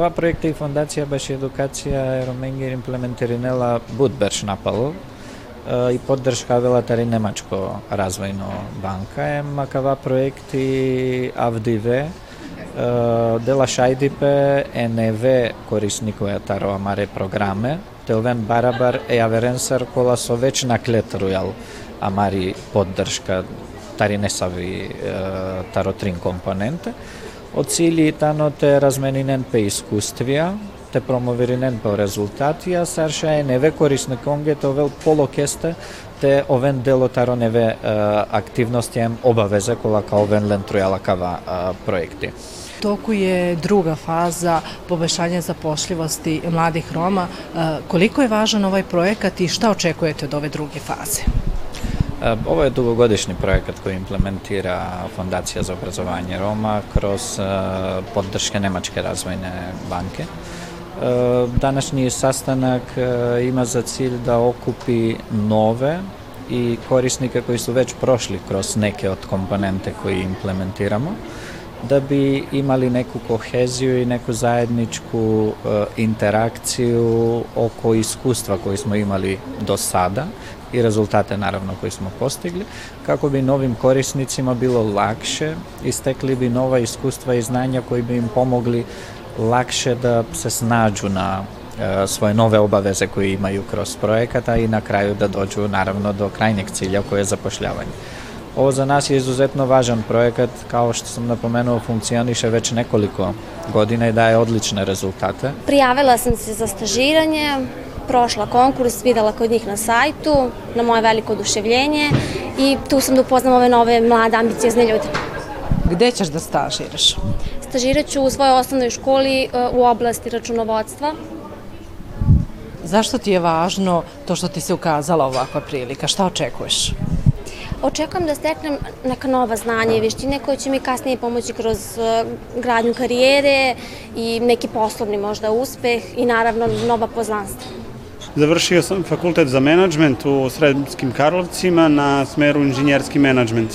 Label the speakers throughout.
Speaker 1: Кава проекта и фондација беше едукација Роменгер имплементиринела Будберш напало и поддршка велатари Немачко развојно банка е макава проекти Авдиве дела шајдипе НВ корисникоја таро амаре програме телвен барабар е аверенсар кола со веќе наклет ројал амари поддршка тари не сави таро трин компоненте. Цили тано те разменинен пе искуствија, те промовиринен по резултати, а сарша е неве корисни конге, то вел полокесте, те овен дело таро неве активности ем обавезе кола као овен лен тројала кава проекти
Speaker 2: toku je druga faza poboljšanja zapošljivosti mladih Roma. E, koliko je važan ovaj projekat i šta očekujete od ove druge faze?
Speaker 1: E, ovo je dugogodišnji projekat koji implementira Fondacija za obrazovanje Roma kroz e, podrške Nemačke razvojne banke. Današnji sastanak ima za cilj da okupi nove i korisnike koji su već prošli kroz neke od komponente koje implementiramo da bi imali neku koheziju i neku zajedničku interakciju oko iskustva koji smo imali do sada i rezultate naravno koji smo postigli, kako bi novim korisnicima bilo lakše i stekli bi nova iskustva i znanja koji bi im pomogli lakše da se snađu na uh, svoje nove obaveze koje imaju kroz projekata i na kraju da dođu naravno do krajnjeg cilja koje je zapošljavanje. Ovo za nas je izuzetno važan projekat, kao što sam napomenuo, funkcioniše već nekoliko godina i daje odlične rezultate.
Speaker 3: Prijavila sam se za stažiranje, prošla konkurs, videla kod njih na sajtu, na moje veliko oduševljenje i tu sam da upoznam ove nove, mlade, ambiciozne ljude.
Speaker 2: Gde ćeš da stažiraš?
Speaker 3: Stažirat ću u svojoj osnovnoj školi e, u oblasti računovodstva.
Speaker 2: Zašto ti je važno to što ti se ukazala ovakva prilika? Šta očekuješ?
Speaker 3: Očekujem da steknem neka nova znanja i veštine koje će mi kasnije pomoći kroz e, gradnju karijere i neki poslovni možda uspeh i naravno nova poznanstva.
Speaker 4: Završio sam fakultet za menadžment u Sremskim Karlovcima na smeru inženjerski menadžment.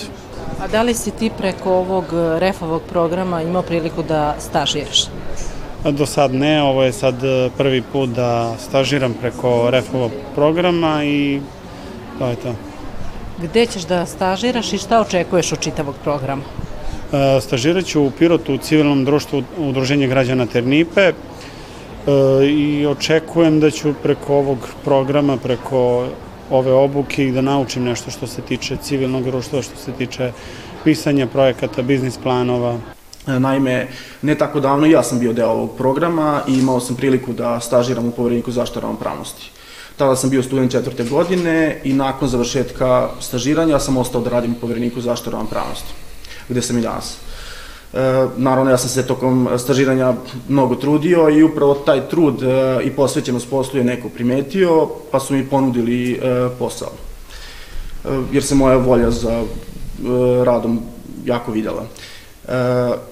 Speaker 2: A da li si ti preko ovog e, refovog programa imao priliku da stažiraš?
Speaker 4: Do sad ne, ovo je sad e, prvi put da stažiram preko refovog programa i to je to.
Speaker 2: Gde ćeš da stažiraš i šta očekuješ od čitavog programa?
Speaker 4: E, stažirat ću u Pirotu u civilnom društvu Udruženje građana Ternipe i očekujem da ću preko ovog programa, preko ove obuke i da naučim nešto što se tiče civilnog društva, što se tiče pisanja projekata, biznis planova.
Speaker 5: E, naime, ne tako davno ja sam bio deo ovog programa i imao sam priliku da stažiram u povereniku zaštite ravnopravnosti. Tada sam bio student četvrte godine i nakon završetka stažiranja sam ostao da radim u povereniku zaštite ravnopravnosti, gde sam i danas. E, naravno, ja sam se tokom stažiranja mnogo trudio i upravo taj trud e, i posvećenost poslu je neko primetio, pa su mi ponudili e, posao. Jer se moja volja za radom jako videla.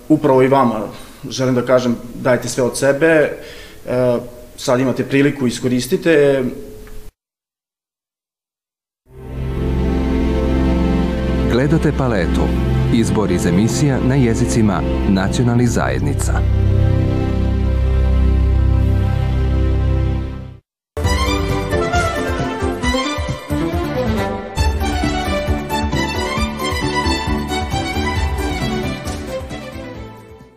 Speaker 5: Upravo i vama želim da kažem, dajte sve od sebe, sad imate priliku, iskoristite,
Speaker 6: Gledate paletu. Izbor iz emisija na jezicima nacionalnih zajednica.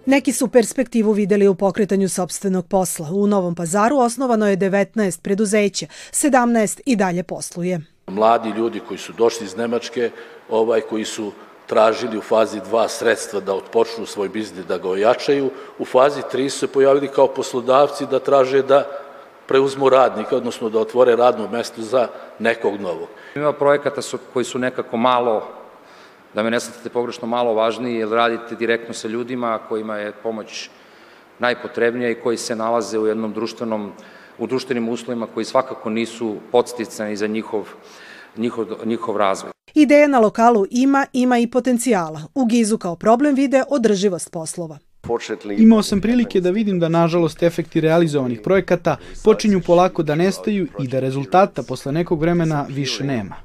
Speaker 7: Neki su perspektivu videli u pokretanju sobstvenog posla. U Novom pazaru osnovano je 19 preduzeća, 17 i dalje posluje.
Speaker 8: Mladi ljudi koji su došli iz Nemačke ovaj, koji su tražili u fazi 2 sredstva da otpočnu svoj biznis, da ga ojačaju. U fazi 3 su se pojavili kao poslodavci da traže da preuzmu radnika, odnosno da otvore radno mesto za nekog novog.
Speaker 9: Ima projekata su, koji su nekako malo, da me ne shvatite pogrešno, malo važniji, jer radite direktno sa ljudima kojima je pomoć najpotrebnija i koji se nalaze u jednom društvenom, u društvenim uslovima koji svakako nisu podsticani za njihov, njihov, njihov razvoj.
Speaker 7: Ideja na lokalu ima, ima i potencijala. U Gizu kao problem vide održivost poslova.
Speaker 10: Imao sam prilike da vidim da nažalost efekti realizovanih projekata počinju polako da nestaju i da rezultata posle nekog vremena više nema.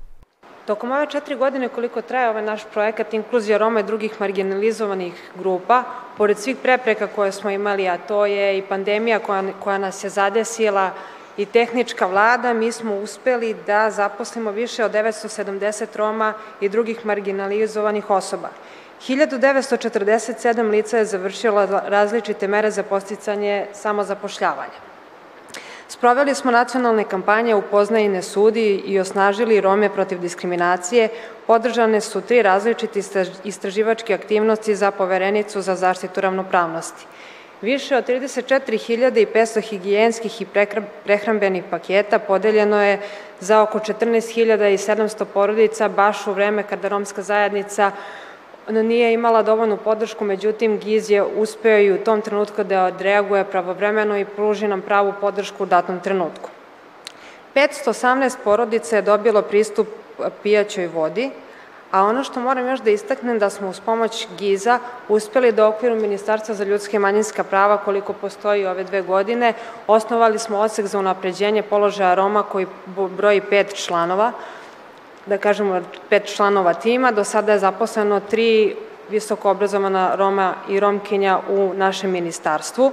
Speaker 11: Tokom ove četiri godine koliko traje ovaj naš projekat Inkluzija Roma i drugih marginalizovanih grupa, pored svih prepreka koje smo imali, a to je i pandemija koja, koja nas je zadesila i tehnička vlada, mi smo uspeli da zaposlimo više od 970 Roma i drugih marginalizovanih osoba. 1947 lica je završilo različite mere za posticanje samozapošljavanja. Sproveli smo nacionalne kampanje Upoznaj i ne sudi i osnažili Rome protiv diskriminacije. Podržane su tri različite istraživačke aktivnosti za poverenicu za zaštitu ravnopravnosti. Više od 34.500 higijenskih i prehrambenih paketa podeljeno je za oko 14.700 porodica baš u vreme kada romska zajednica nije imala dovoljnu podršku, međutim GIZ je uspeo i u tom trenutku da odreaguje pravovremeno i pruži nam pravu podršku u datom trenutku. 518 porodica je dobilo pristup pijaćoj vodi, a ono što moram još da istaknem da smo uz pomoć GIZ-a uspeli da okviru Ministarstva za ljudske i manjinska prava koliko postoji ove dve godine, osnovali smo odsek za unapređenje položaja Roma koji broji pet članova, da kažemo, pet članova tima. Do sada je zaposleno tri visoko obrazovana Roma i Romkinja u našem ministarstvu.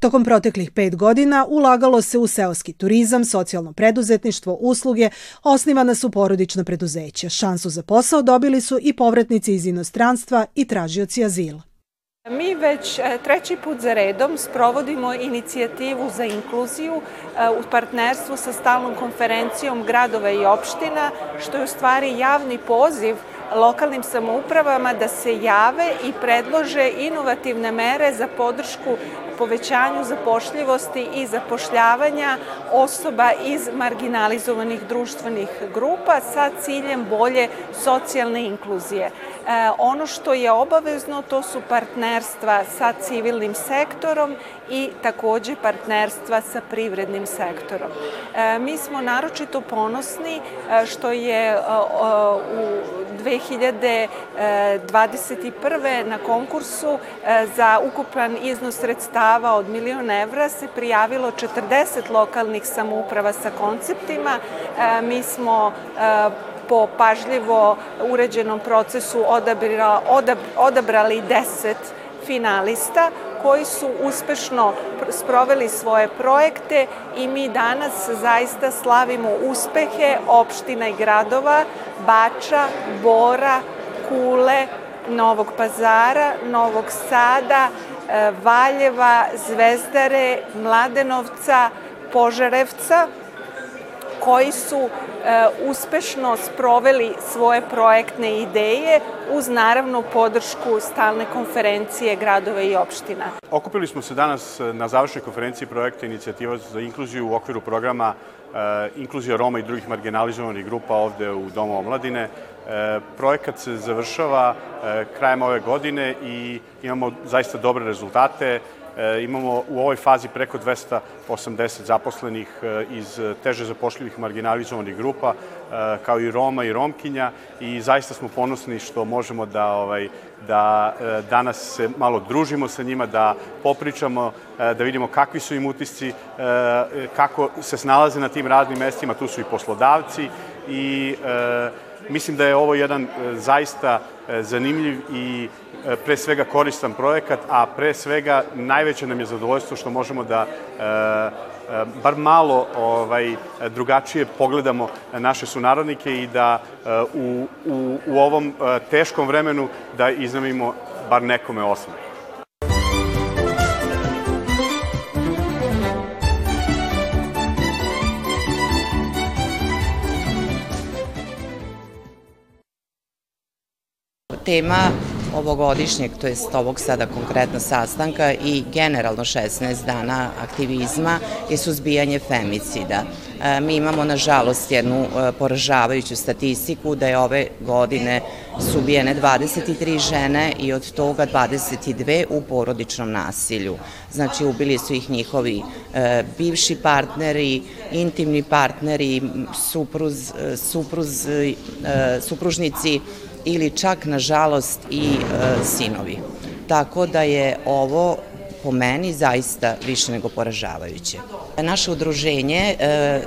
Speaker 7: Tokom proteklih pet godina ulagalo se u seoski turizam, socijalno preduzetništvo, usluge, osnivana su porodična preduzeća. Šansu za posao dobili su i povratnici iz inostranstva i tražioci azila.
Speaker 12: Mi već e, treći put za redom sprovodimo inicijativu za inkluziju e, u partnerstvu sa stalnom konferencijom gradova i opština, što je u stvari javni poziv lokalnim samoupravama da se jave i predlože inovativne mere za podršku povećanju zapošljivosti i zapošljavanja osoba iz marginalizovanih društvenih grupa sa ciljem bolje socijalne inkluzije. E, ono što je obavezno to su partnerstva sa civilnim sektorom i takođe partnerstva sa privrednim sektorom. E, mi smo naročito ponosni e, što je u 2021. na konkursu za ukupan iznos sredstava od milion evra se prijavilo 40 lokalnih samouprava sa konceptima. Mi smo po pažljivo uređenom procesu odabrali 10 finalista koji su uspešno sproveli svoje projekte i mi danas zaista slavimo uspehe opština i gradova Bača, Bora, Kule, Novog pazara, Novog Sada, e, Valjeva, Zvezdare, Mladenovca, Požarevca, koji su e, uspešno sproveli svoje projektne ideje uz naravno podršku stalne konferencije gradova i opština.
Speaker 13: Okupili smo se danas na završnoj konferenciji projekta Inicijativa za inkluziju u okviru programa e, Inkluzija Roma i drugih marginalizovanih grupa ovde u Domu omladine. E, projekat se završava krajem ove godine i imamo zaista dobre rezultate. E, imamo u ovoj fazi preko 280 zaposlenih e, iz teže zapošljivih marginalizovanih grupa, e, kao i Roma i Romkinja i zaista smo ponosni što možemo da, ovaj, da danas se malo družimo sa njima, da popričamo, da vidimo kakvi su im utisci, kako se snalaze na tim radnim mestima, tu su i poslodavci i mislim da je ovo jedan zaista zanimljiv i E, pre svega koristan projekat, a pre svega najveće nam je zadovoljstvo što možemo da e, e, bar malo ovaj, drugačije pogledamo naše sunarodnike i da u, u, u ovom teškom vremenu da iznamimo bar nekome osmeh.
Speaker 14: Tema ovogodišnjeg, to jest ovog sada konkretno sastanka i generalno 16 dana aktivizma je suzbijanje femicida. E, mi imamo, nažalost, jednu e, poražavajuću statistiku da je ove godine su ubijene 23 žene i od toga 22 u porodičnom nasilju. Znači, ubili su ih njihovi e, bivši partneri, intimni partneri, supruz, supruz, supružnici, ili čak, nažalost, i e, sinovi. Tako da je ovo po meni zaista više nego poražavajuće. Naše udruženje e,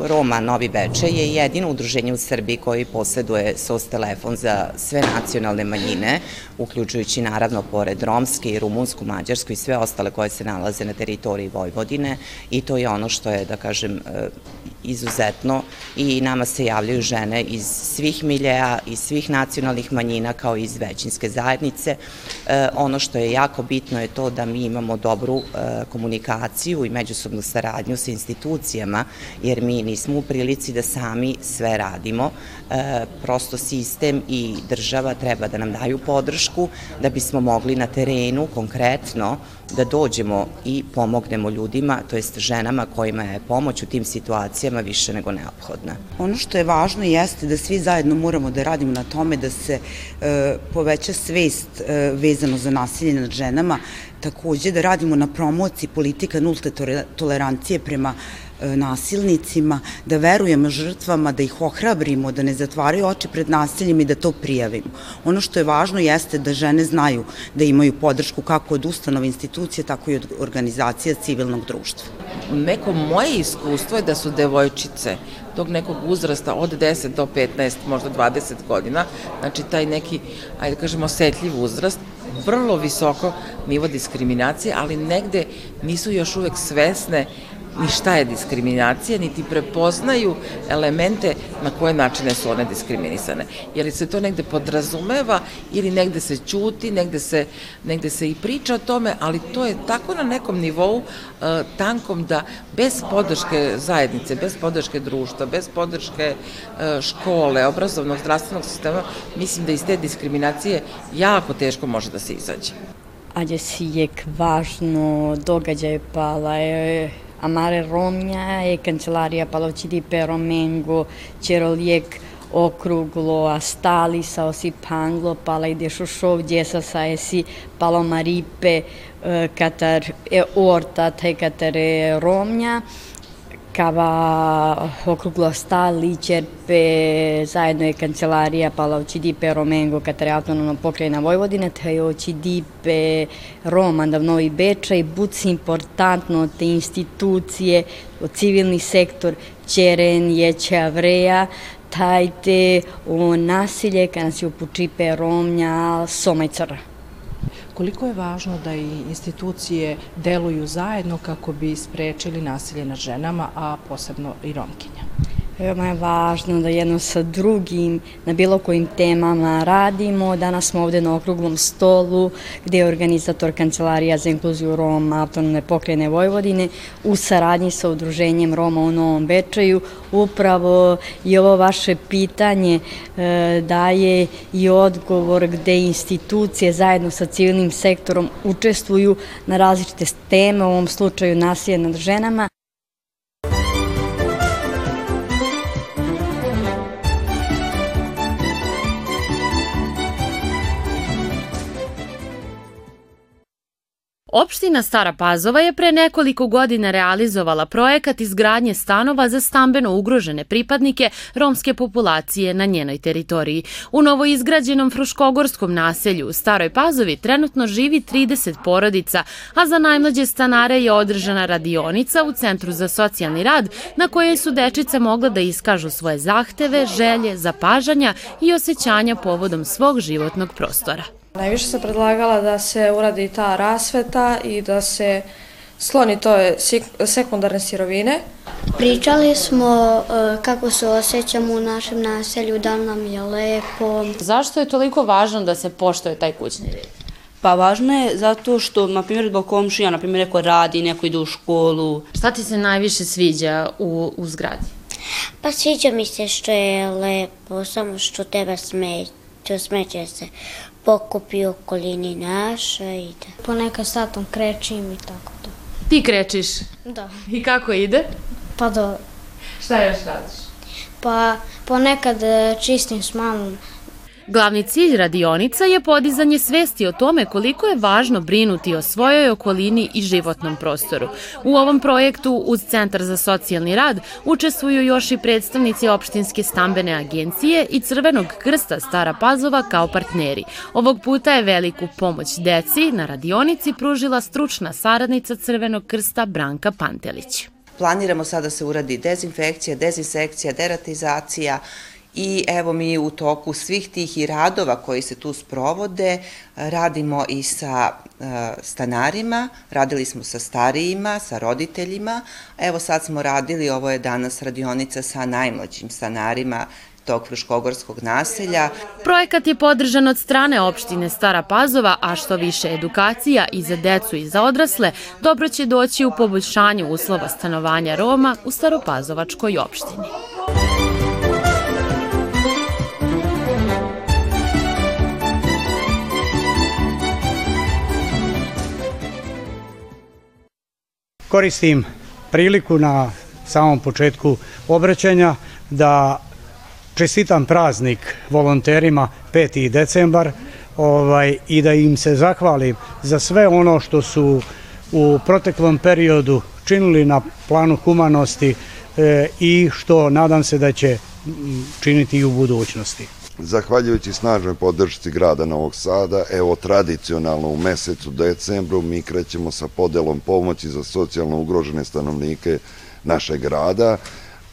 Speaker 14: Roma Novi Bečej je jedino udruženje u Srbiji koji posjeduje SOS telefon za sve nacionalne manjine, uključujući naravno pored romske i rumunsku, mađarsku i sve ostale koje se nalaze na teritoriji Vojvodine i to je ono što je, da kažem, e, izuzetno i nama se javljaju žene iz svih miljeja, iz svih nacionalnih manjina kao i iz većinske zajednice. E, ono što je jako bitno je to da mi imamo dobru e, komunikaciju i međusobnu saradnju sa institucijama, jer mi nismo u prilici da sami sve radimo. E, prosto sistem i država treba da nam daju podršku da bismo mogli na terenu konkretno da dođemo i pomognemo ljudima, to jest ženama kojima je pomoć u tim situacijama više nego neophodna.
Speaker 15: Ono što je važno jeste da svi zajedno moramo da radimo na tome da se e, poveća svest e, vezano za nasilje nad ženama, takođe da radimo na promociji politika nulte tolerancije prema nasilnicima, da verujemo žrtvama, da ih ohrabrimo, da ne zatvaraju oči pred nasiljem i da to prijavimo. Ono što je važno jeste da žene znaju da imaju podršku kako od ustanova institucije, tako i od organizacija civilnog društva.
Speaker 12: Neko moje iskustvo je da su devojčice tog nekog uzrasta od 10 do 15, možda 20 godina, znači taj neki, ajde da kažemo, osetljiv uzrast, vrlo visoko nivo diskriminacije, ali negde nisu još uvek svesne ni šta je diskriminacija, niti prepoznaju elemente na koje načine su one diskriminisane. Jer se to negde podrazumeva ili negde se ćuti, negde se, negde se i priča o tome, ali to je tako na nekom nivou uh, tankom da bez podrške zajednice, bez podrške društva, bez podrške uh, škole, obrazovnog, zdravstvenog sistema, mislim da iz te diskriminacije jako teško može da se izađe.
Speaker 16: Adesso je važno događaj pala je Amare Romnja e Kancelaria Palocidipe Romengo Ceroliec okruglo, a stali sa osi panglo, pala i dešušov, djesa sa esi palomaripe, katar e orta, te katare romnja, Kava okruglo stali, Čerpe, zajedno je kancelarija Palavći Dipe Romengo, Katare autonomno pokrajina Vojvodine, Tajoći Dipe Roma, da Novi Bečaj, buci importantno te institucije, civilni sektor, Čeren, Jeće Avreja, tajte o nasilje kada se upučipe Romnja, Somajcara.
Speaker 2: Koliko je važno da i institucije deluju zajedno kako bi sprečili nasilje nad ženama, a posebno i romkinja?
Speaker 16: Veoma je važno da jedno sa drugim na bilo kojim temama radimo. Danas smo ovde na okruglom stolu gde je organizator Kancelarija za inkluziju Roma autonomne pokrene Vojvodine u saradnji sa udruženjem Roma u Novom Bečaju. Upravo i ovo vaše pitanje e, daje i odgovor gde institucije zajedno sa civilnim sektorom učestvuju na različite teme, u ovom slučaju nasilje nad ženama,
Speaker 17: Opština Stara Pazova je pre nekoliko godina realizovala projekat izgradnje stanova za stambeno ugrožene pripadnike romske populacije na njenoj teritoriji. U novo izgrađenom Fruškogorskom naselju u Staroj Pazovi trenutno živi 30 porodica, a za najmlađe stanare je održana radionica u Centru za socijalni rad na kojoj su dečice mogle da iskažu svoje zahteve, želje, zapažanja i osjećanja povodom svog životnog prostora.
Speaker 18: Najviše se predlagala da se uradi ta rasveta i da se sloni to sekundarne sirovine.
Speaker 9: Pričali smo uh, kako se osjećamo u našem naselju, da nam je lepo.
Speaker 17: Zašto je toliko važno da se poštoje taj kućni red?
Speaker 19: Pa važno je zato što, na primjer, zbog komšija, na primjer, neko radi, neko ide u školu.
Speaker 17: Šta ti se najviše sviđa u, u zgradi?
Speaker 9: Pa sviđa mi se što je lepo, samo što treba smeće, smeće se pokupi okolini naša i da. Ponekad s tatom krećim i tako da.
Speaker 17: Ti krečiš?
Speaker 9: Da.
Speaker 17: I kako ide?
Speaker 9: Pa do...
Speaker 17: Šta još radiš?
Speaker 9: Pa ponekad e, čistim s mamom
Speaker 17: Glavni cilj radionica je podizanje svesti o tome koliko je važno brinuti o svojoj okolini i životnom prostoru. U ovom projektu uz Centar za socijalni rad učestvuju još i predstavnici opštinske stambene agencije i Crvenog krsta Stara Pazova kao partneri. Ovog puta je veliku pomoć deci na radionici pružila stručna saradnica Crvenog krsta Branka Pantelić.
Speaker 14: Planiramo sada da se uradi dezinfekcija, dezinsekcija, deratizacija, i evo mi u toku svih tih i radova koji se tu sprovode radimo i sa uh, stanarima, radili smo sa starijima, sa roditeljima, evo sad smo radili, ovo je danas radionica sa najmlađim stanarima tog Fruškogorskog naselja.
Speaker 17: Projekat je podržan od strane opštine Stara Pazova, a što više edukacija i za decu i za odrasle, dobro će doći u poboljšanju uslova stanovanja Roma u Staropazovačkoj opštini.
Speaker 20: Koristim priliku na samom početku obraćanja da čestitam praznik volonterima 5. decembar ovaj, i da im se zahvalim za sve ono što su u proteklom periodu činili na planu humanosti e, i što nadam se da će činiti i u budućnosti.
Speaker 21: Zahvaljujući snažnoj podršci grada Novog Sada, evo tradicionalno u mesecu decembru mi krećemo sa podelom pomoći za socijalno ugrožene stanovnike našeg grada.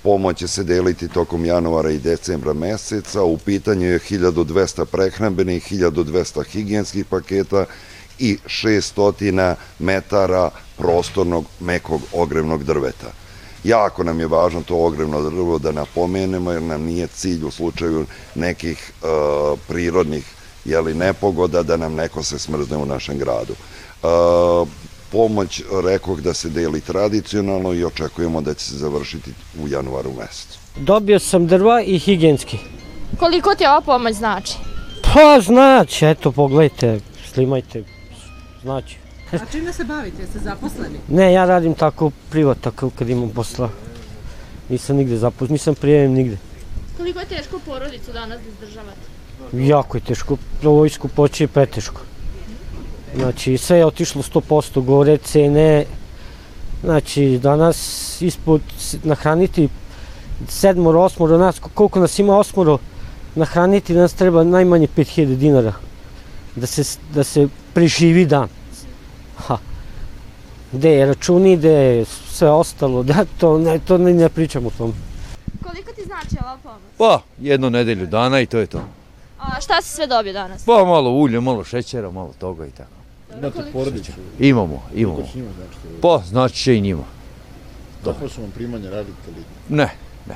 Speaker 21: Pomoć će se deliti tokom januara i decembra meseca. U pitanju je 1200 prehrambenih, 1200 higijenskih paketa i 600 metara prostornog mekog ogrevnog drveta. Jako nam je važno to ogrevno drvo da napomenemo, jer nam nije cilj u slučaju nekih uh, prirodnih jeli, nepogoda da nam neko se smrzne u našem gradu. Uh, pomoć rekoh da se deli tradicionalno i očekujemo da će se završiti u januaru mesecu.
Speaker 22: Dobio sam drva i higijenski.
Speaker 23: Koliko ti ova pomoć znači?
Speaker 22: Pa znači, eto pogledajte, slimajte, znači.
Speaker 2: A čime se bavite? Jeste zaposleni?
Speaker 22: Ne, ja radim tako privat, tako kad imam posla. Nisam nigde zaposlen, nisam prijavim nigde.
Speaker 23: Koliko je teško porodicu danas da izdržavate?
Speaker 22: Jako je teško, vojsku poći je preteško. Znači, sve je otišlo 100% gore, cene. Znači, danas ispod nahraniti sedmoro, osmoro nas, koliko nas ima osmoro, nahraniti nas treba najmanje 5000 dinara da se, da se preživi dan. Ha. Gde je računi, gde je sve ostalo, da to ne, to ne, ne pričam o tom.
Speaker 23: Koliko ti znači ova pomoć?
Speaker 24: Pa, jednu nedelju dana i to je to.
Speaker 23: A šta si sve dobio danas?
Speaker 24: Pa, malo ulja, malo šećera, malo toga i tako.
Speaker 25: Imate porodicu?
Speaker 24: Imamo, imamo.
Speaker 25: Koliko njima znači?
Speaker 24: Pa, znači će i njima.
Speaker 25: Kako su vam primanje radite li?
Speaker 24: Ne, ne,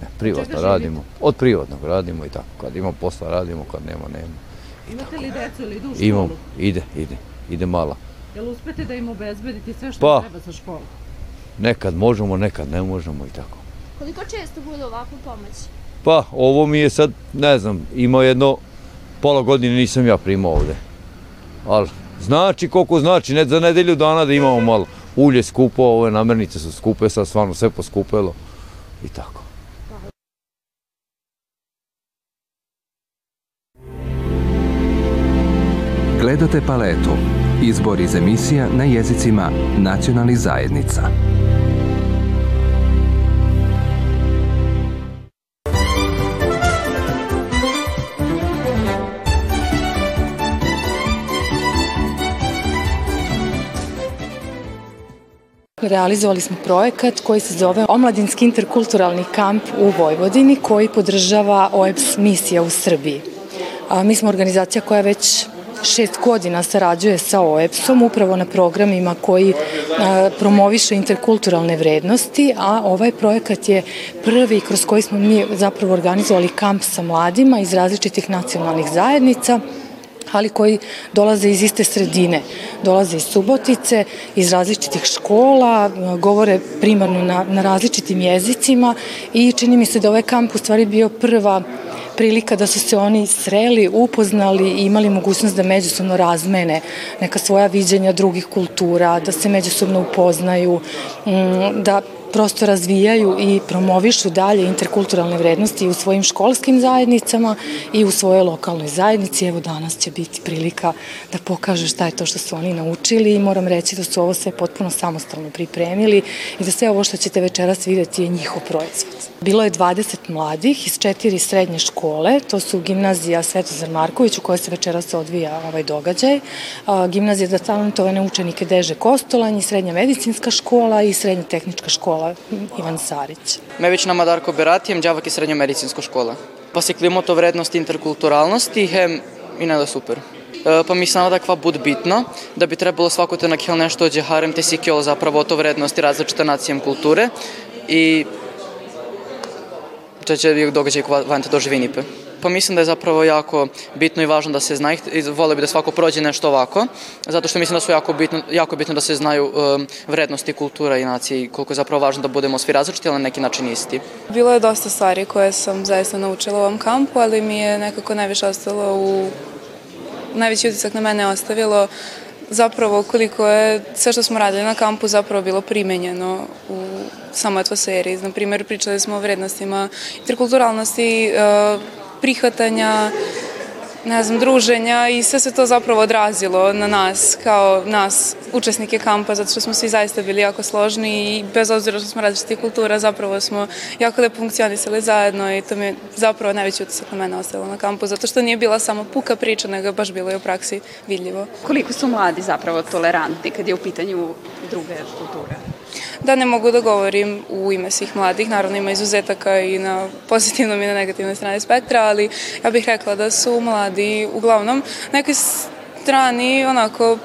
Speaker 24: ne, privatno radimo. Od privatnog radimo i tako. Kad ima posla radimo, kad nema, nema.
Speaker 2: Imate li decu ili idu u školu?
Speaker 24: Imamo, ide, ide, ide mala.
Speaker 2: Jel uspete da im obezbedite sve što
Speaker 24: Pa.
Speaker 2: treba za školu?
Speaker 24: Nekad možemo, nekad ne možemo i tako.
Speaker 23: Koliko često bude ovakva pomoć?
Speaker 24: Pa, ovo mi je sad, ne znam, imao jedno, pola godine nisam ja primao ovde. Ali, znači koliko znači, ne za nedelju dana da imamo malo. Ulje skupo, ove namirnice su skupe, sad stvarno sve poskupelo i tako.
Speaker 6: Gledate paletu. Izbor iz emisija na jezicima nacionalnih zajednica.
Speaker 26: Realizovali smo projekat koji se zove Omladinski interkulturalni kamp u Vojvodini koji podržava OEBS misija u Srbiji. Mi smo organizacija koja već šest godina sarađuje sa OEPS-om upravo na programima koji a, promoviše interkulturalne vrednosti, a ovaj projekat je prvi kroz koji smo mi zapravo organizovali kamp sa mladima iz različitih nacionalnih zajednica, ali koji dolaze iz iste sredine. Dolaze iz Subotice, iz različitih škola, govore primarno na, na različitim jezicima i čini mi se da ovaj kamp u stvari bio prva prilika da su se oni sreli, upoznali i imali mogućnost da međusobno razmene neka svoja viđenja drugih kultura, da se međusobno upoznaju, da prosto razvijaju i promovišu dalje interkulturalne vrednosti u svojim školskim zajednicama i u svojoj lokalnoj zajednici. Evo danas će biti prilika da pokažu šta je to što su oni naučili i moram reći da su ovo sve potpuno samostalno pripremili i da sve ovo što ćete večeras videti je njihov proizvod. Bilo je 20 mladih iz četiri srednje škole, to su gimnazija Svetozar Marković u kojoj se večeras odvija ovaj događaj, gimnazija za talentovane učenike Deže Kostolanj i srednja medicinska škola i srednja tehnička škola škola Ivan Sarić.
Speaker 27: Веќе нама Дарко Бератием, đavak iz srednja medicinska škola. Pa se klимото вредност интеркултуралности, хем и не да супер. па ми се надаква буд битно, да би требало свакото на кил нешто од джехарем те си кил заправо то вредности различите нацијем културе и to će događaj koji vante doživi Pa mislim da je zapravo jako bitno i važno da se zna i vole bi da svako prođe nešto ovako, zato što mislim da su jako bitno, jako bitno da se znaju um, vrednosti kultura i nacije i koliko je zapravo važno da budemo svi različiti, ali na neki način isti.
Speaker 28: Bilo je dosta stvari koje sam zaista naučila u ovom kampu, ali mi je nekako najviše ostalo u najveći utisak na mene ostavilo zapravo koliko je sve što smo radili na kampu zapravo bilo primenjeno u samoj atmosferi. Na primjer, pričali smo o vrednostima interkulturalnosti, e, prihvatanja, ne znam, druženja i sve se to zapravo odrazilo na nas, kao nas, učesnike kampa, zato što smo svi zaista bili jako složni i bez obzira što smo različiti kultura, zapravo smo jako lepo funkcionisali zajedno i to mi je zapravo najveći utisak na mene ostalo na kampu, zato što nije bila samo puka priča, nego baš bilo je u praksi vidljivo.
Speaker 18: Koliko su mladi zapravo tolerantni kad je u pitanju druge kulture?
Speaker 28: Da ne mogu da govorim u ime svih mladih, naravno ima izuzetaka i na pozitivnom i na negativnoj strani spektra, ali ja bih rekla da su mladi uglavnom nekoj strani onako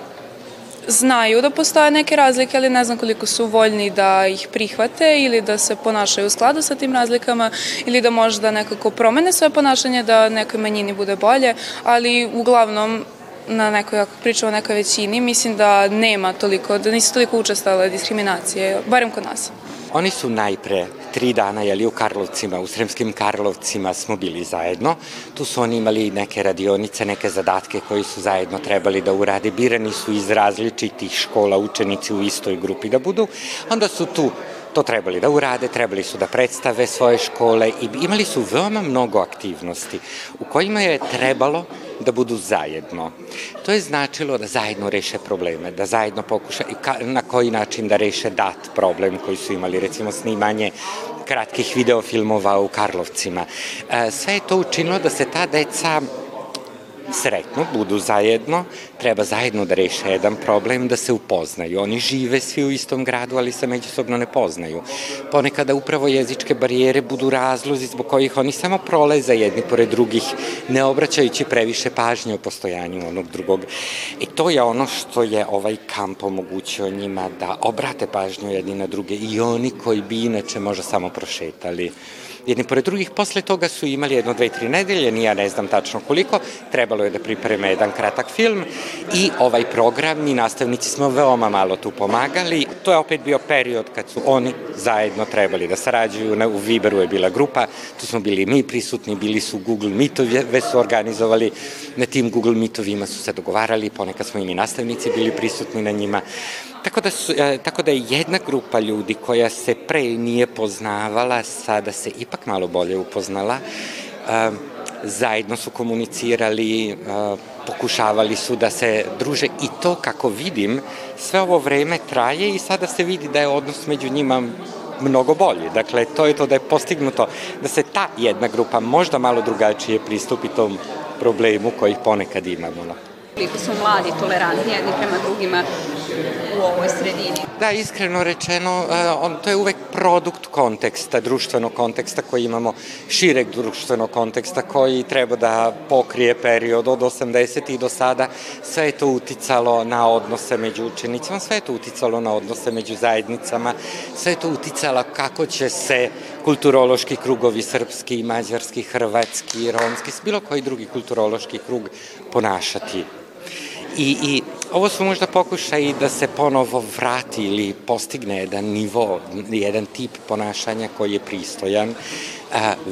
Speaker 28: znaju da postoje neke razlike, ali ne znam koliko su voljni da ih prihvate ili da se ponašaju u skladu sa tim razlikama ili da možda nekako promene svoje ponašanje da nekoj manjini bude bolje, ali uglavnom na nekoj, ako pričamo o nekoj većini, mislim da nema toliko, da nisu toliko učestale diskriminacije, barem kod nas.
Speaker 29: Oni su najpre tri dana jeli u Karlovcima, u Sremskim Karlovcima smo bili zajedno. Tu su oni imali neke radionice, neke zadatke koji su zajedno trebali da urade. Birani su iz različitih škola učenici u istoj grupi da budu. Onda su tu to trebali da urade, trebali su da predstave svoje škole i imali su veoma mnogo aktivnosti u kojima je trebalo da budu zajedno. To je značilo da zajedno reše probleme, da zajedno pokuša i ka, na koji način da reše dat problem koji su imali, recimo snimanje kratkih videofilmova u Karlovcima. E, sve je to učinilo da se ta deca sretno, budu zajedno, treba zajedno da reše jedan problem, da se upoznaju. Oni žive svi u istom gradu, ali se međusobno ne poznaju. Ponekada upravo jezičke barijere budu razlozi zbog kojih oni samo proleze jedni pored drugih, ne obraćajući previše pažnje o postojanju onog drugog. I to je ono što je ovaj kamp omogućio njima da obrate pažnju jedni na druge i oni koji bi inače možda samo prošetali jedni pored drugih. Posle toga su imali jedno, dve, tri nedelje, nija ne znam tačno koliko, trebalo je da pripreme jedan kratak film i ovaj program, mi nastavnici smo veoma malo tu pomagali. To je opet bio period kad su oni zajedno trebali da sarađuju, u Viberu je bila grupa, tu smo bili mi prisutni, bili su Google Meetovi, već su organizovali, na tim Google Meetovima su se dogovarali, ponekad smo i mi nastavnici bili prisutni na njima. Tako da, su, e, tako da je jedna grupa ljudi koja se pre nije poznavala, sada se ipak malo bolje upoznala, e, zajedno su komunicirali, e, pokušavali su da se druže i to kako vidim, sve ovo vreme traje i sada se vidi da je odnos među njima mnogo bolji. Dakle, to je to da je postignuto da se ta jedna grupa možda malo drugačije pristupi tom problemu koji ponekad imamo.
Speaker 18: Koliko su mladi tolerantni jedni prema drugima ovoj sredini?
Speaker 29: Da, iskreno rečeno, e, to je uvek produkt konteksta, društvenog konteksta koji imamo, šireg društvenog konteksta koji treba da pokrije period od 80. i do sada. Sve je to uticalo na odnose među učenicima, sve je to uticalo na odnose među zajednicama, sve je to uticalo kako će se kulturološki krugovi srpski, mađarski, hrvatski, romski, bilo koji drugi kulturološki krug ponašati I, I ovo su možda pokušaj da se ponovo vrati ili postigne jedan nivo, jedan tip ponašanja koji je pristojan,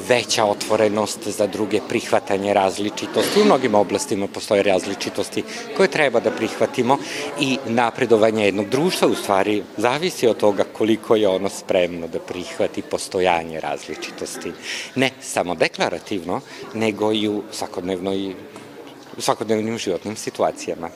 Speaker 29: veća otvorenost za druge, prihvatanje različitosti. U mnogim oblastima postoje različitosti koje treba da prihvatimo i napredovanje jednog društva u stvari zavisi od toga koliko je ono spremno da prihvati postojanje različitosti. Ne samo deklarativno, nego i u svakodnevnoj svakodnevnim životnim situacijama.